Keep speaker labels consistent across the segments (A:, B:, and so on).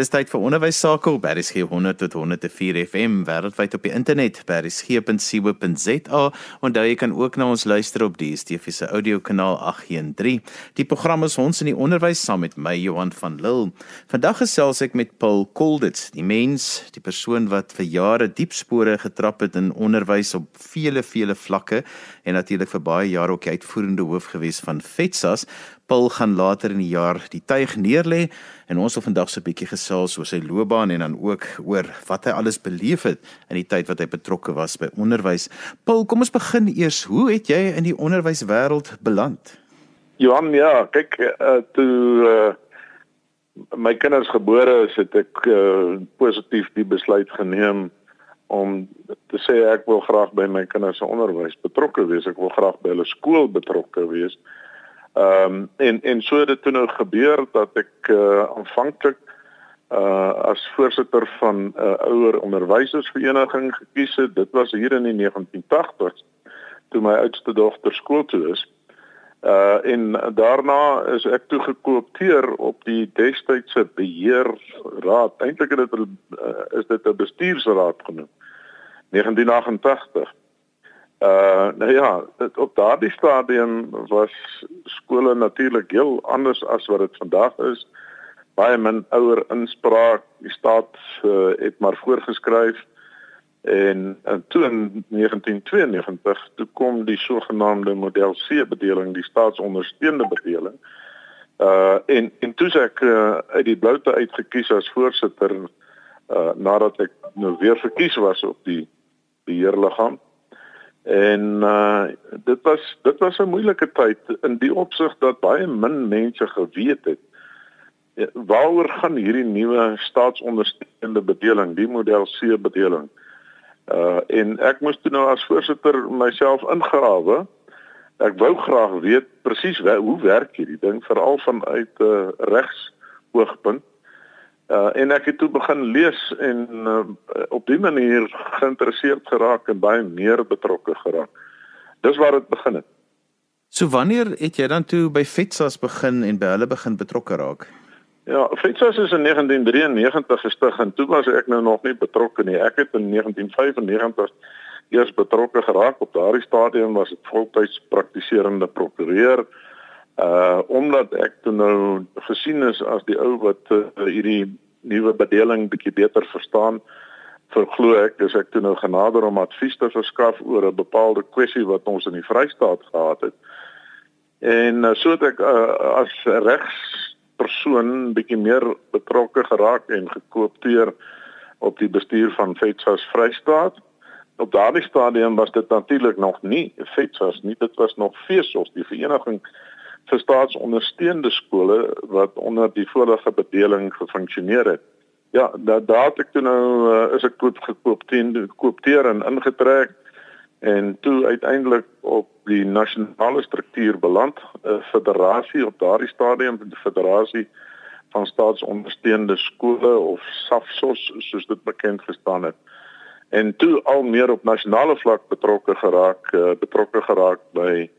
A: Dis tyd vir onderwys sake op RSG 100 tot 104 FM wêreldwyd op die internet en daar jy kan ook na ons luister op die DSTV se audiokanaal 813. Die program is ons in die onderwys saam met my Johan van Lille. Vandag gesels ek met Paul Kolditz, die mens, die persoon wat vir jare diep spore getrap het in onderwys op vele vele vlakke en natuurlik vir baie jare ook die uitvoerende hoof gewees van FETSAS. Paul gaan later in die jaar die tuig neerlê en ons wil vandag so 'n bietjie gesels oor sy loopbaan en dan ook oor wat hy alles beleef het in die tyd wat hy betrokke was by onderwys. Paul, kom ons begin eers. Hoe het jy in die onderwyswêreld beland?
B: Johan, ja, kyk, uh, toe uh, my kinders gebore is, het ek uh, positief die besluit geneem om te sê ek wil graag by my kinders se onderwys betrokke wees. Ek wil graag by hulle skool betrokke wees. Ehm um, en en so het dit toe nou gebeur dat ek uh, aanvanklik uh as voorsitter van 'n uh, ouer onderwysersvereniging gekies het. Dit was hier in die 1980s toe my oudste dogter skool toe is. Uh en daarna is ek toe gekoopteer op die destydse beheerraad. Eintlik het dit uh, is dit 'n bestuursraad genoem. 1988. Uh nou ja, dit, op daardie stadium was skole natuurlik heel anders as wat dit vandag is. Baie min ouer inspraak, die staat uh, het maar voorgeskryf en, toe in 1992 toe kom die sogenaamde model C bedeling, die staatsondersteunende bedeling. Uh en en toe ek uh, uit die bloute uitgekies as voorsitter uh nadat ek nou weer verkies was op die beheerliggaam En uh dit was dit was 'n moeilike tyd in die opsig dat baie min mense geweet het ja, waaroor gaan hierdie nuwe staatsondersteunende bedeling, die model C bedeling. Uh en ek moes toe nou as voorsitter myself ingrawe. Ek wou graag weet presies hoe werk hierdie ding veral vanuit 'n uh, regs oogpunt. Uh, en ek het toe begin lees en uh, op die manier geïnteresseerd geraak en baie meer betrokke geraak. Dis waar dit begin het.
A: So wanneer het jy dan toe by FETSAS begin en by hulle begin betrokke raak?
B: Ja, FETSAS is in 1993 gestig en toe was ek nou nog nie betrokke nie. Ek het in 1995 eers betrokke geraak. Op daardie stadium was ek voltyds praktiserende prokureur uh omdat ek toe nou gesien is as die ou wat uh, hierdie nuwe bedeling bietjie beter verstaan verglo ek is ek toe nou genader om advies te verskaf oor 'n bepaalde kwessie wat ons in die Vrystaat gehad het. En uh, so het ek uh, as regspersoon bietjie meer betrokke geraak en gekoopteer op die bestuur van Vetsas Vrystaat. Op daardie stadium was dit natuurlik nog nie Vetsas nie dit was nog Feesos die vereniging vir staatsondersteunde skole wat onder die vorige bedeling gefunksioneer het. Ja, dat daar het ek nou uh, is ek goed gekoop teen koopteer en ingetrek en toe uiteindelik op die nasionale struktuur beland, 'n uh, federasie op daardie stadium, die federasie van staatsondersteunde skole of SAFSOS soos dit bekend gestaan het. En toe al meer op nasionale vlak betrokke geraak, uh, betrokke geraak by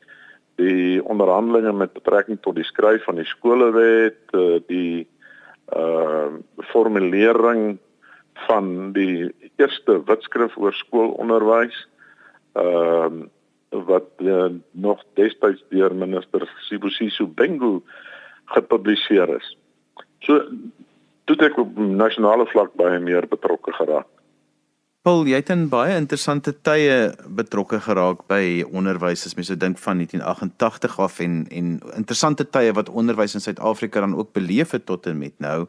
B: die onderhandelinge met betrekking tot die skryf van die skolewet, eh, die uh formulering van die eerste wetskrif oor skoolonderwys ehm uh, wat uh, nog destyds deur minister Sibusiso Bengu gepubliseer is. So toe ek op nasionale vlak baie meer betrokke geraak.
A: Paul, jy het in baie interessante tye betrokke geraak by onderwys as mens so dink van 1988 af en en interessante tye wat onderwys in Suid-Afrika dan ook beleef het tot en met nou.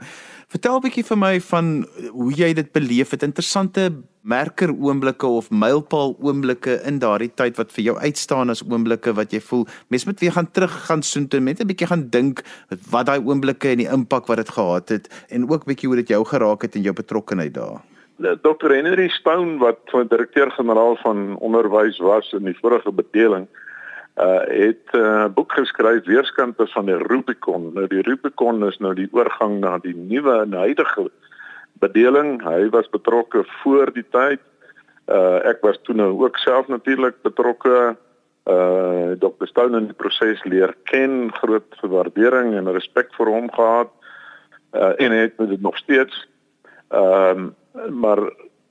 A: Vertel 'n bietjie vir my van hoe jy dit beleef het. Interessante merker oomblikke of mylpaal oomblikke in daardie tyd wat vir jou uitstaan as oomblikke wat jy voel mens moet weer gaan terug gaan soen toe met 'n bietjie gaan dink wat daai oomblikke en die impak wat dit gehad het en ook bietjie hoe dit jou geraak het en jou betrokkeheid daar.
B: Dr Henry Stone wat van direkteur-generaal van onderwys was in die vorige bedeling uh het 'n uh, boek geskryf weerskante van die Rubicon. Nou die Rubicon is nou die oorgang na die nuwe en huidige bedeling. Hy was betrokke voor die tyd. Uh ek was toe nou ook self natuurlik betrokke. Uh Dr Stone in die proses leer ken, groot waardering en respek vir hom gehad Uh en het dit nog steeds. Ehm um, maar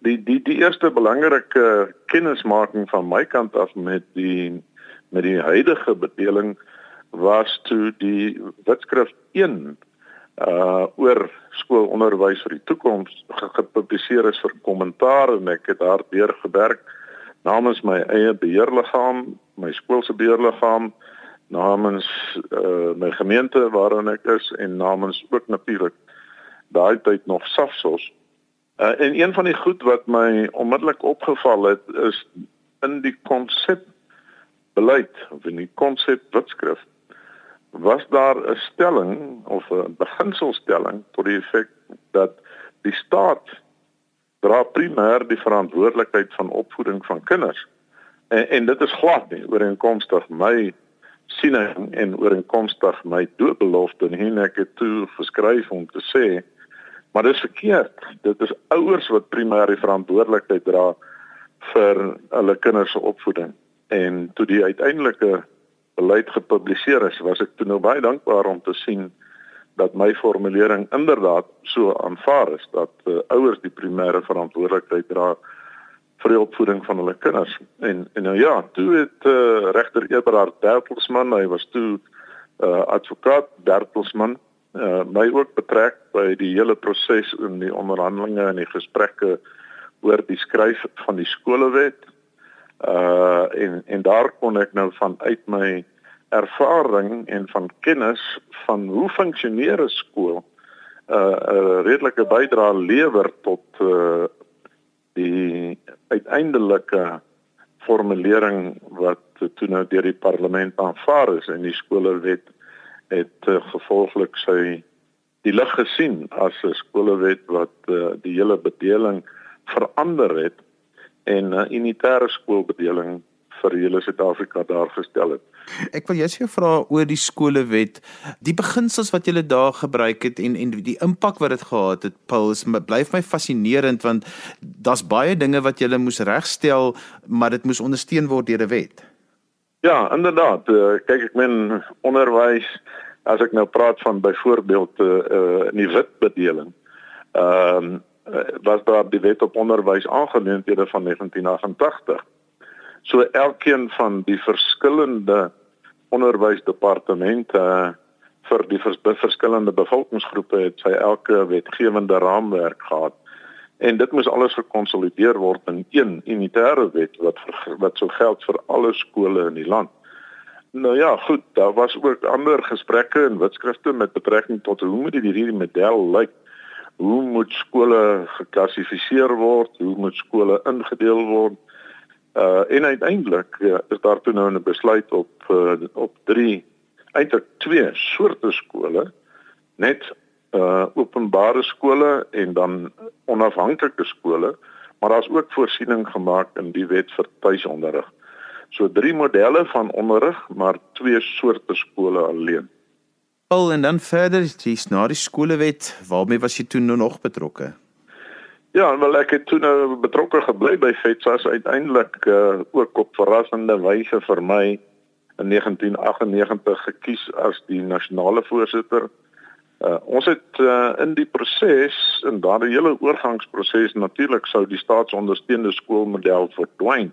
B: die die die eerste belangrike kennismaking van my kant af met die met die huidige bedeling was toe die wetskrif 1 uh oor skoolonderwys vir die toekoms gepubliseer is vir kommentaar en ek het daardeur gewerk namens my eie beheerliggaam, my skool se beheerliggaam, namens uh my gemeente waarin ek is en namens ook natuurlik daai tyd nog SAFSOS. Uh en een van die goed wat my onmiddellik opgeval het is in die konsep beleid of in die konsep wetskrif was daar 'n stelling of 'n beginselstelling tot die effek dat die staat dra primêr die verantwoordelikheid van opvoeding van kinders. En, en dit is glad nie ooreenkomstig my siening en ooreenkomstig my doodbelofte en ek het toe geskryf om te sê maar dit is verkeerd. Dit is ouers wat primêr die verantwoordelikheid dra vir hulle kinders se opvoeding. En toe die uiteindelike beleid gepubliseer is, was ek toe nou baie dankbaar om te sien dat my formulering inderdaad so aanvaar is dat uh, ouers die primêre verantwoordelikheid dra vir die opvoeding van hulle kinders. En en nou ja, toe het uh, regter Eberhard Bertelsmann, hy was toe uh, advokaat Bertelsmann, uh, my ook betrek by die hele proses in die onderhandelinge en die gesprekke oor die skryf van die skolewet. Uh en en daar kon ek nou vanuit my ervaring en van kennis van hoe funksioneer 'n skool uh 'n redelike bydrae lewer tot uh die uiteindelike formulering wat toe nou deur die parlement aanvaar is en die skolewet het uh, gevolglik sy die lig gesien as 'n skolewet wat uh, die hele bedeling verander het en 'n uh, unitêre skoolbedeling vir hele Suid-Afrika daar gestel het.
A: Ek wil jous jou vra oor die skolewet, die beginsels wat julle daar gebruik het en en die impak wat dit gehad het. Paul, dit bly vir my fascinerend want daar's baie dinge wat julle moes regstel, maar dit moes ondersteun word deur 'n wet.
B: Ja, inderdaad. Uh, kyk ek men onderwys as ek nou praat van byvoorbeeld uh, uh, in die witbedeling. Ehm um, uh, was daar die wet op onderwys aangeneem teen van 1988. So elkeen van die verskillende onderwysdepartemente uh, vir die vers verskillende bevolkingsgroepe het sy elke wetgewende raamwerk gehad en dit moes alles gekonsolideer word in een unitêre wet wat vir, wat sou geld vir alle skole in die land. Nou ja, goed, daar was ook ander gesprekke en wetskrifte met betrekking tot hoe moet hierdie model lyk? Hoe moet skole geklassifiseer word? Hoe moet skole ingedeel word? Uh en uiteindelik uh, is daar toe nou 'n besluit op uh, op 3 eintlik twee soorte skole net uh openbare skole en dan onafhanklike skole maar daar's ook voorsiening gemaak in die wet vir tuisonderrig. So drie modelle van onderrig maar twee soorte skole alleen.
A: Al en dan verder dis na die skolewet, waarmee was jy toe nou nog betrokke?
B: Ja, wel ek het toe nou betrokke gebly by FETSAS uiteindelik uh, ook op verrassende wyse vir my in 1998 gekies as die nasionale voorsitter. Uh, ons het uh, in die proses en daardie hele oorgangsproses natuurlik sou die staatsondersteunde skoolmodel verdwyn.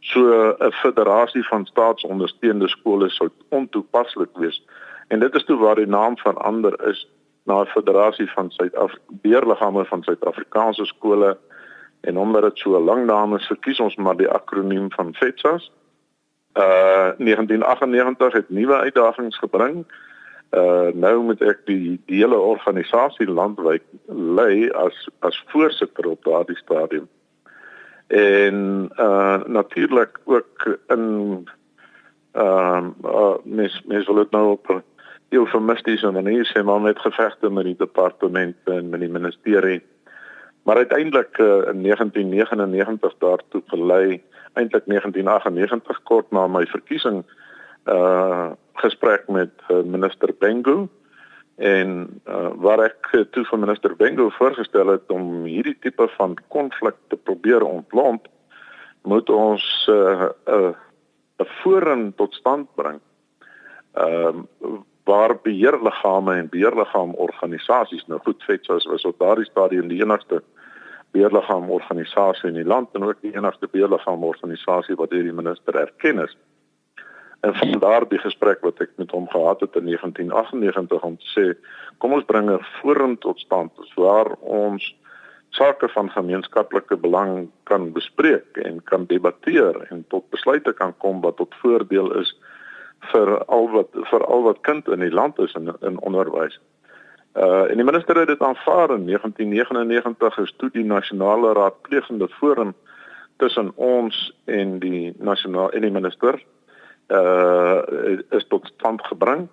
B: So 'n federasie van staatsondersteunde skole sou ontoepaslik wees. En dit is toe waar die naam verander is na 'n federasie van Suid-Afrika van Suid-Afrikaanse skole en omdat dit so 'n lang naam is, verkies ons maar die akroniem van FETSAS. Uh 1998 het nuwe uitdagings gebring. Uh nou moet ek die, die hele organisasie landwyd lei as as voorsitter op daardie stadium. En uh natuurlik ook in ehm uh, uh, mes mes wil dit nou op eufemistiese manier sê maar met gevegte met die departement en met die ministerie. Maar uiteindelik uh, in 1999 daartoe gelei, eintlik 1998 kort na my verkiesing uh gesprek met uh, minister Bengu en uh, waar ek toe vir minister Bengu voorgestel het om hierdie tipe van konflik te probeer ontlont, moet ons 'n uh, 'n uh, 'n forum tot stand bring. Ehm uh, waar beheerliggame en beheerliggaamorganisasies nou goed vet soos was op daardie stadium die enigste beheerliggaamorganisasie in die land en ook die enigste beheerliggaamorganisasie wat deur die minister erken is. En van daardie gesprek wat ek met hom gehad het in 1998 om te sê kom ons bring 'n forum tot stand waar ons sake van gemeenskaplike belang kan bespreek en kan debatteer en tot besluite kan kom wat tot voordeel is vir al wat vir al wat kind in die land is in in onderwys. Uh en die minister het dit aanvaar in 1999 is toe die nasionale raadplegende forum tussen ons en die nasionale en die minister uh is tot stand gebring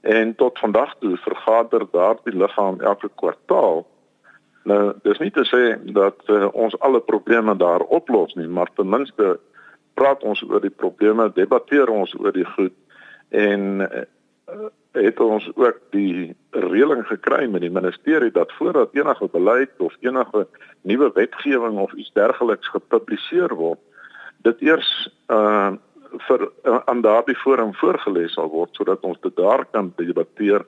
B: en tot vandag toe vergader daardie liggaam elke kwartaal. Nou dis nie te sê dat uh, ons alle probleme daar oplos nie, maar ten minste praat ons oor die probleme, debatteer ons oor die goed en uh, het ons ook die reëling gekry met die ministerie dat voordat enige beleid of enige nuwe wetgewing of iets dergeliks gepubliseer word, dit eers uh vir uh, aan daardie forum voorgeles sal word sodat ons dit daar kan debatteer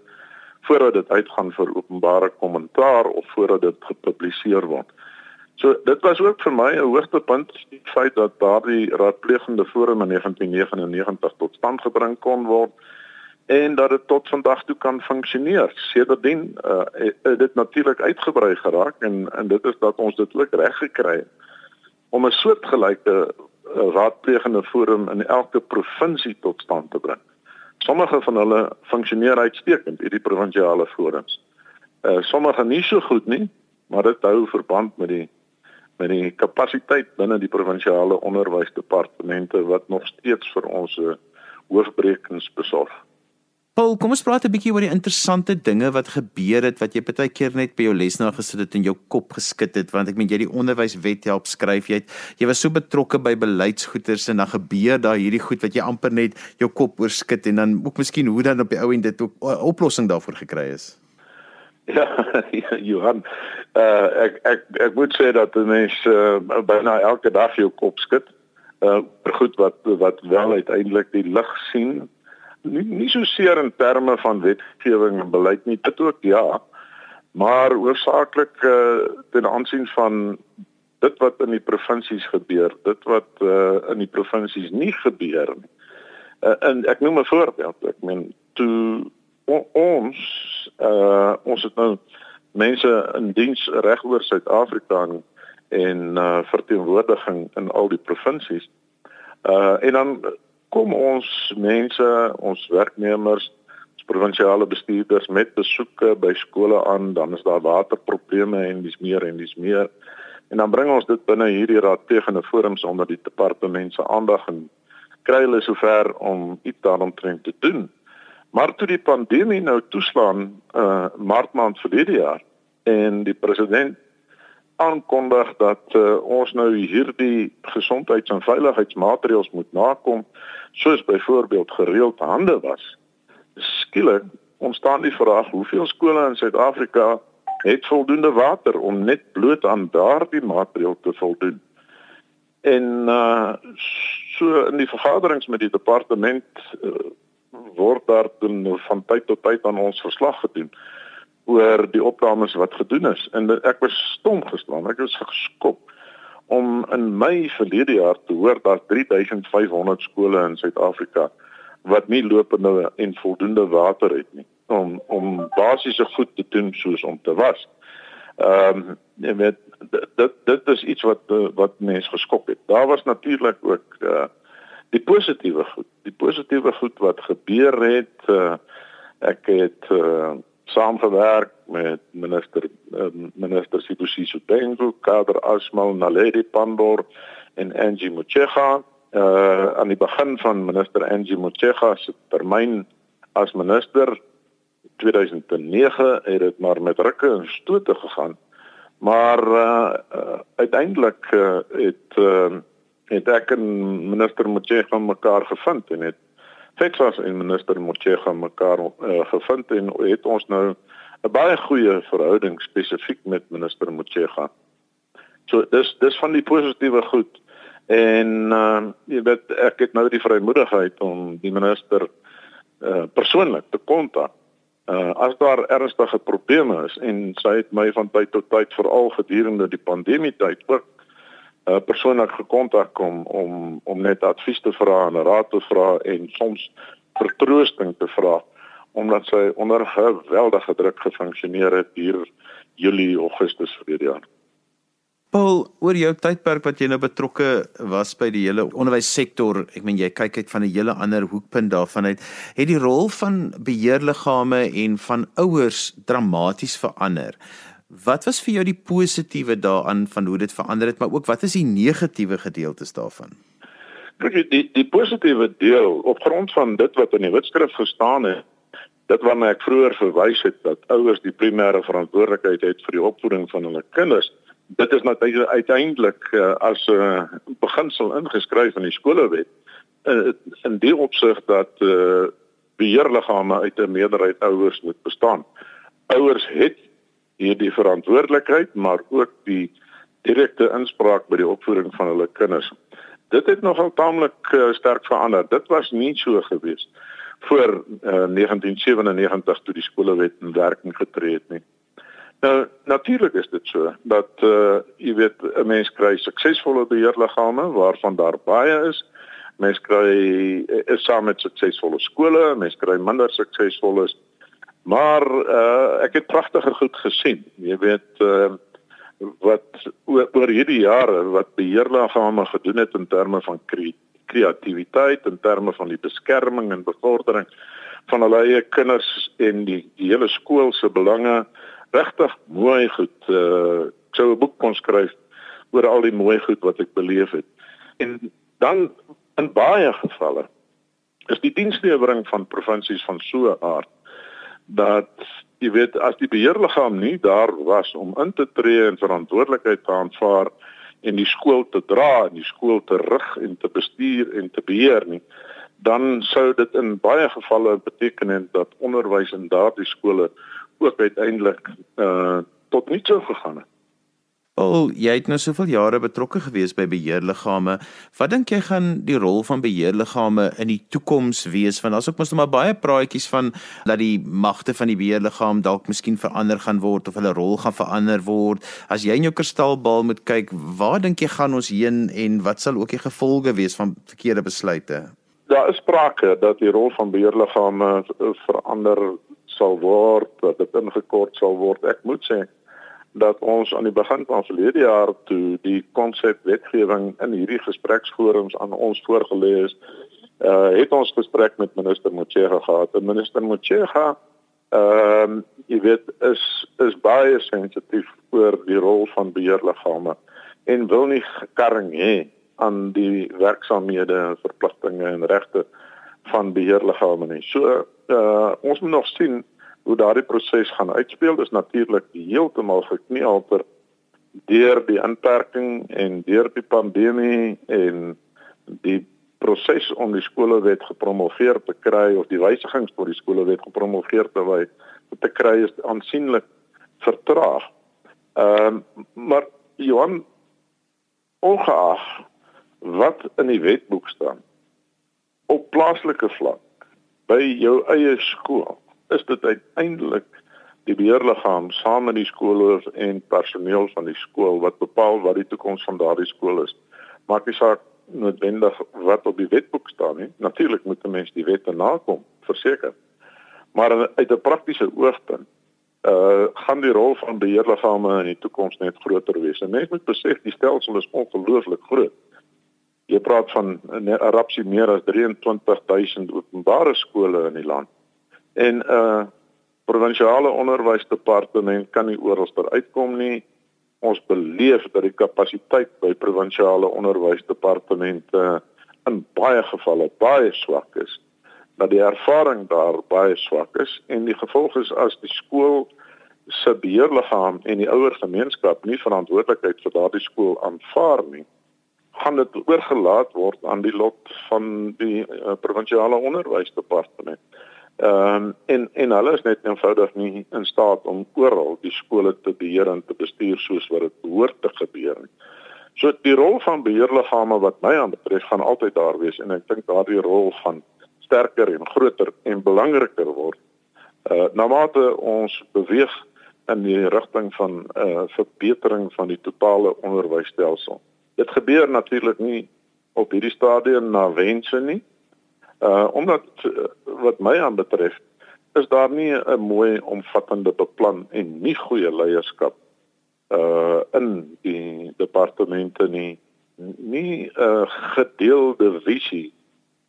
B: voordat dit uitgaan vir openbare kommentaar of voordat dit gepubliseer word. So dit was ook vir my 'n hoogtepunt die feit dat daardie raadplegende forum in 1999 tot stand gebring kon word en dat dit tot vandag toe kan funksioneer. Sedertdien uh, het dit natuurlik uitgebrei geraak en en dit is dat ons dit ook reg gekry het om 'n soortgelyke raadplegende forum in elke provinsie tot stand te bring. Sommige van hulle funksioneer uitstekend, hierdie provinsiale forums. Uh sommige nie so goed nie, maar dit hou verband met die met die kapasiteit binne die provinsiale onderwysdepartemente wat nog steeds vir ons hoofbrekens besorg.
A: Paul, kom ons praat 'n bietjie oor die interessante dinge wat gebeur het wat jy baie keer net by jou lesenaar gesit het en jou kop geskit het want ek meen jy die onderwyswet help skryf jy het jy was so betrokke by beleidsgoeders en dan gebeur daar hierdie goed wat jy amper net jou kop oorskit en dan ook miskien hoe dan op die ou en dit ook 'n oplossing daarvoor gekry is.
B: Ja, Johan, uh, ek ek ek moet sê dat mense uh, byna elke dag jou kop skud. Uh goed wat wat wel uiteindelik die lig sien. Nie nie so seer in terme van wetgewing en beleid nie, dit ook ja. Maar hoofsaaklik uh ten aansien van dit wat in die provinsies gebeur, dit wat uh in die provinsies nie gebeur nie. Uh, en ek noem 'n voorbeeld. Ek meen toe ons uh ons het nou mense in diens reg oor Suid-Afrika en uh verteenwoordiging in al die provinsies. Uh en dan kom ons mense, ons werknemers, ons provinsiale bestuurders met besoeke by skole aan, dan is daar waterprobleme en dis meer en dis meer. En dan bring ons dit binne hierdie raadplegende forums onder die departement se aandag en kry hulle sover om iets daaromtrent te doen. Maar toe die pandemie nou toeslaan uh maart maand verlede jaar en die president aankondig dat uh, ons nou hierdie gesondheids- en veiligheidsmaatreëls moet nakom soos byvoorbeeld gereeld hande was. Skielik ontstaan die vraag hoeveel skole in Suid-Afrika het voldoende water om net bloot aan daardie maatreël te voldoen. En uh so in die vergaderings met die departement uh, word daar dan van tyd tot tyd aan ons verslag gedoen oor die opnames wat gedoen is en ek was stom geslaan ek was geskok om in Mei verlede jaar te hoor dat 3500 skole in Suid-Afrika wat nie lopende en voldoende water het nie om om basiese goed te doen soos om te was. Ehm um, jy weet dit dit is iets wat wat mense geskok het. Daar was natuurlik ook uh die positiewe goed, die positiewe goed wat gebeur het, uh, ek het uh, saamgewerk met minister uh, minister Sibusiso Bengu, Kader Asmal, Naledi Pandor en Angie Motshega. Uh aan die begin van minister Angie Motshega se termyn as minister 2009 het dit maar met rukke en stote gegaan. Maar uh, uh uiteindelik uh, het uh, het ek en minister Motshega mekaar gevind en het Fetsas en minister Motshega mekaar uh, gevind en het ons nou 'n baie goeie verhouding spesifiek met minister Motshega. So dis dis van die positiewe goed. En uh jy weet ek het nou die vrymoedigheid om die minister uh persoonlik te kontak. Uh as daar ernstige probleme is en sy het my van tyd tot tyd veral gedurende die pandemie tyd ook uh persoonlik gekontak om om om net advies te vra en raad te vra en soms vertroosting te vra omdat sy onder geweldige druk gefunksioneer het hier Julie Augustus verlede jaar.
A: Paul, oor jou tydperk wat jy nou betrokke was by die hele onderwyssektor, ek meen jy kyk uit van 'n hele ander hoekpunt daarvan uit, het die rol van beheerliggame en van ouers dramaties verander. Wat was vir jou die positiewe daaraan van hoe dit verander het, maar ook wat is die negatiewe gedeeltes daarvan?
B: Kyk, die die positiewe deel op grond van dit wat in die wetskrif gestaan het, dit waarna ek vroeër verwys het dat ouers die primêre verantwoordelikheid het vir die opvoeding van hulle kinders dit is natuurlik uiteindelik uh, as 'n uh, beginsel ingeskryf in die skolewet uh, in die opsig dat uh, beheerliggame uit 'n meerderheid ouers moet bestaan. Ouers het hierdie verantwoordelikheid, maar ook die direkte inspraak by die opvoeding van hulle kinders. Dit het nogal taamlik uh, sterk verander. Dit was nie so gewees voor uh, 1997 toe die skolewet in werking getree het nie. Nou natuurlik is dit so dat uh jy weet 'n mens kry suksesvolle beheerliggame waarvan daar baie is. Mens kry is saam met suksesvolle skole, mens kry minder suksesvolles. Maar uh ek het pragtige goed gesien. Jy weet uh wat oor, oor hierdie jare wat beheerliggame gedoen het in terme van kreatiwiteit, in terme van die beskerming en bevordering van hulle eie kinders en die, die hele skool se belange regtig mooi goed. Uh ek sou 'n boek kon skryf oor al die mooi goed wat ek beleef het. En dan in baie gevalle is die dienslewering van provinsies van so 'n aard dat jy weet as die beheerliggaam nie daar was om in te tree en verantwoordelikheid te aanvaar en die skool te dra en die skool te rig en te bestuur en te beheer nie dan sou dit in baie gevalle beteken dat onderwys in daardie skole ook uiteindelik uh tot niks sou gegaan het.
A: Al jy het nou soveel jare betrokke gewees by beheerliggame. Wat dink jy gaan die rol van beheerliggame in die toekoms wees? Want daar's ook mos nog maar baie praatjies van dat die magte van die beheerliggaam dalk miskien verander gaan word of hulle rol gaan verander word. As jy in jou kristalbal moet kyk, waar dink jy gaan ons heen en wat sal ook die gevolge wees van verkeerde besluite?
B: Daar is sprake dat die rol van beheerliggame verander sal word, dat dit ingekort sal word. Ek moet sê dat ons aan die begin van verlede jaar toe die konsep wetgewing in hierdie gespreksforums aan ons voorgelê is, uh het ons gesprek met minister Motshega gehad. En minister Motshega ehm uh, jy weet is is baie sensitief oor die rol van beheerliggame en wil nie karring hê aan die werksamehede en verpligtinge en regte van beheerliggame nie. So uh ons moet nog sien hoe daardie proses gaan uitspeel. Dis natuurlik heeltemal gekneelter deur die inperking en deur die pandemie en die proses om die skolewet gepromoveer te kry of die wysigings vir die skolewet gepromoveer te wy te kry is aansienlik vertraag. Ehm uh, maar Johan ongeag wat in die wetboek staan op plaaslike vlak by jou eie skool is dit uiteindelik die beheerliggaam saam met die skoolhoof en personeel van die skool wat bepaal wat die toekoms van daardie skool is. Maak nie saak noodwendig wat op die wetboek staan nie. Natuurlik moet 'n mens die wette nakom, verseker. Maar uit 'n praktiese oogpunt uh gaan die rol van beheerliggame in die toekoms net groter wees. En mens moet besef die stelsel is ongelooflik groot. Jy praat van 'n rapsie meer as 23000 openbare skole in die land. En 'n uh, provinsiale onderwysdepartement kan nie oral daar uitkom nie. Ons beleef dat die kapasiteit by provinsiale onderwysdepartemente in baie gevalle baie swak is. Dat die ervaring daar baie swak is en die gevolg is as die skool se beheerliggaam en die ouer gemeenskap nie verantwoordelikheid vir daardie skool aanvaar nie gaan dit oorgelaat word aan die lot van die uh, provinsiale onderwysdepartement. Ehm um, en en hulle is net eenvoudig nie in staat om oral die skole te beheer en te bestuur soos wat dit behoort te gebeur nie. So die rol van beheerliggame wat my aanbetref gaan altyd daar wees en ek dink daardie rol gaan sterker en groter en belangriker word. Uh na mate ons beweeg in die rigting van 'n uh, verbetering van die totale onderwysstelsel. Dit gebeur natuurlik nie op hierdie stadium na wense nie. Uh omdat uh, wat my aanbetref is daar nie 'n mooi omvattende beplan en nie goeie leierskap uh in die departemente nie. Nie 'n uh, gedeelde visie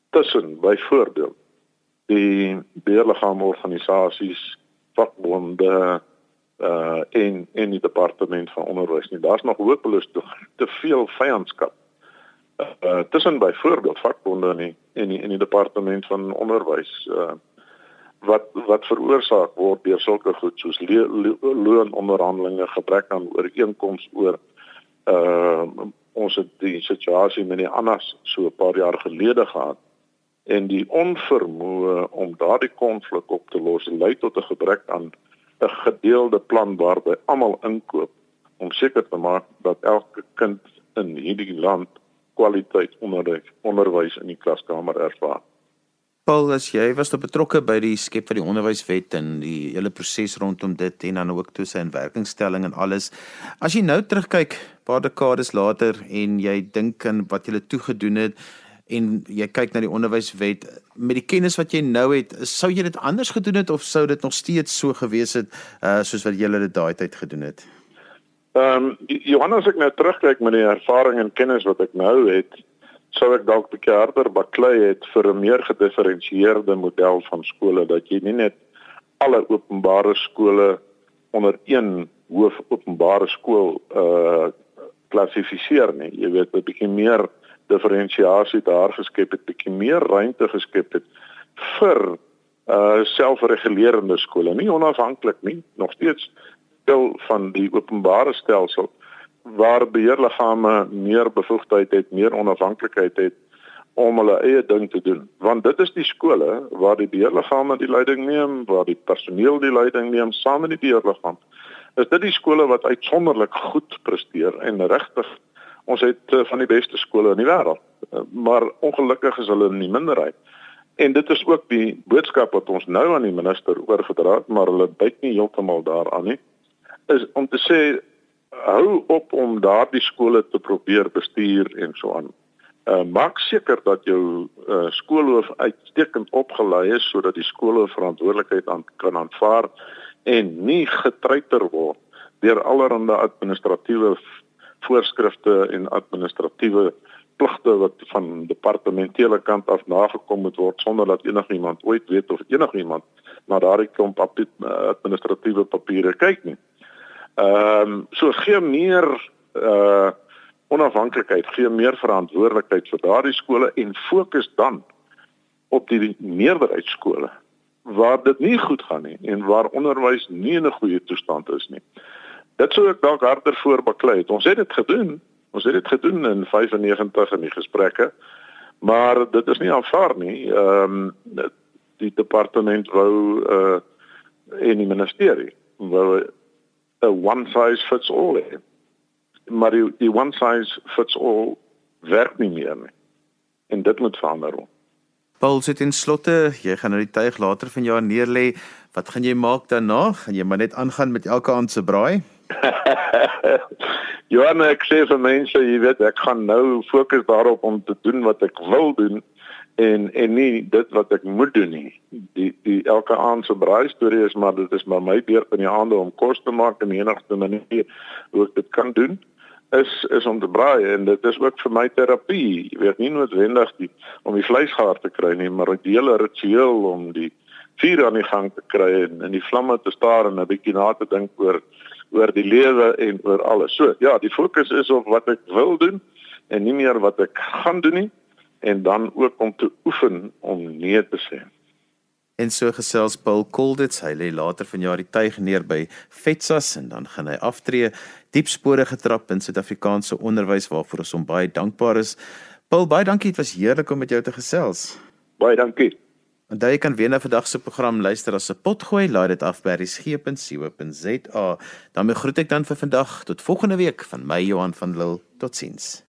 B: tussen byvoorbeeld die beheerliggaamorganisasies vakbonde uh en en die departement van onderwys nie. Daar's nog hopeloos te, te veel vyandskap uh tussen byvoorbeeld vakbonde en en die en die departement van onderwys uh wat wat veroorsaak word deur sulke goed soos loononderhandelinge gebrek aan ooreenkomste oor uh ons het die situasie met die ANAS so 'n paar jaar gelede gehad en die onvermoë om daardie konflik op te los lei tot 'n gebrek aan 'n gedeelde plan waarby almal inkoop om seker te maak dat elke kind in hierdie land kwaliteit onderwys onderwys in die klaskamer ervaar.
A: Paul, as jy was betrokke by die skep van die onderwyswet en die hele proses rondom dit en dan ook toe sy inwerkingstelling en alles. As jy nou terugkyk, paar dekades later en jy dink aan wat jy toe gedoen het en jy kyk na die onderwyswet met die kennis wat jy nou het, sou jy dit anders gedoen het of sou dit nog steeds so gewees het uh, soos wat jy dit daai tyd gedoen het?
B: Ehm um, Johannes ek nou terugkyk met die ervaring en kennis wat ek nou het, sou ek dalk bietjie harder baklei het vir 'n meer gedifferensieerde model van skole dat jy nie net alle openbare skole onder een hoof openbare skool uh klassifiseer nie. Jy weet 'n bietjie meer diferensiasie daar geskep het, bietjie meer ruimte geskep het vir uh selfregulerende skole, nie onafhanklik nie, nog steeds deel van die openbare stelsel waar beheerliggame meer bevoegdheid het, meer onafhanklikheid het om hulle eie ding te doen. Want dit is die skole waar die beheerliggame die leiding neem, waar die personeel die leiding neem saam met die beheerliggaam. Is dit die skole wat uitsonderlik goed presteer en regtig ons het uh, van die beste skole in die wêreld. Uh, maar ongelukkig is hulle in die minderheid. En dit is ook die boodskap wat ons nou aan die minister oorgedra het, maar hulle byt nie heeltemal daaraan nie. Is om te sê hou op om daardie skole te probeer bestuur en so aan. Uh maak seker dat jou uh skoolhoof uitstekend opgelei is sodat die skoolhoof verantwoordelikheid aan kan aanvaar en nie getreiter word deur allerlei administratiewe voorskrifte en administratiewe pligte wat van departementele kant af nagekom moet word sonder dat enigiemand ooit weet of enigiemand na daardie klomp administratiewe papiere kyk nie. Ehm um, so gee meer uh onafhanklikheid, gee meer verantwoordelikheid vir daardie skole en fokus dan op die meerderheid skole waar dit nie goed gaan nie en waar onderwys nie in 'n goeie toestand is nie. Dit sou ek dalk harder voorbaklei het. Ons het dit gedoen. Ons het dit gedoen in 95 in die gesprekke. Maar dit is nie aanvaar nie. Ehm um, die departement wou uh en die ministerie wou 'n one size fits all hê. Maar die, die one size fits all werk nie meer nie. En dit moet verander.
A: Paul sit in slotte, jy gaan nou die tuig later van jaar neerlê. Wat gaan jy maak daarna? Gaan jy maar net aangaan met elke aand se braai?
B: Johan, ek sê vir mense, jy weet, ek gaan nou fokus daarop om te doen wat ek wil doen en en nie dit wat ek moet doen nie. Die die elke aand se braai storie is maar dit is maar my beurt in die aande om kos te maak en enigste manier hoe ek dit kan doen is is om te braai en dit is ook vir my terapie. Jy weet nie noodwendig die om die vleis gaar te kry nie, maar 'n hele ritueel om die vuur aan die gang te kry en in die vlamme te staar en 'n bietjie na te dink oor oor die lewe en oor alles. So, ja, die fokus is op wat ek wil doen en nie meer wat ek gaan doen nie en dan ook om te oefen om nee te sê.
A: En so gesels Paul Kolditz, hy lê later vanjaar die tuig neer by Fetsas en dan gaan hy aftree, diep spore getrap in Suid-Afrikaanse onderwys waarvoor ons hom baie dankbaar is. Paul, baie dankie, dit was heerlik om met jou te gesels.
B: Baie dankie.
A: En jy kan weer na vandag se program luister as 'n potgooi, laai dit af by resgep.co.za. Dan groet ek dan vir vandag tot volgende week van my Johan van Lille. Totsiens.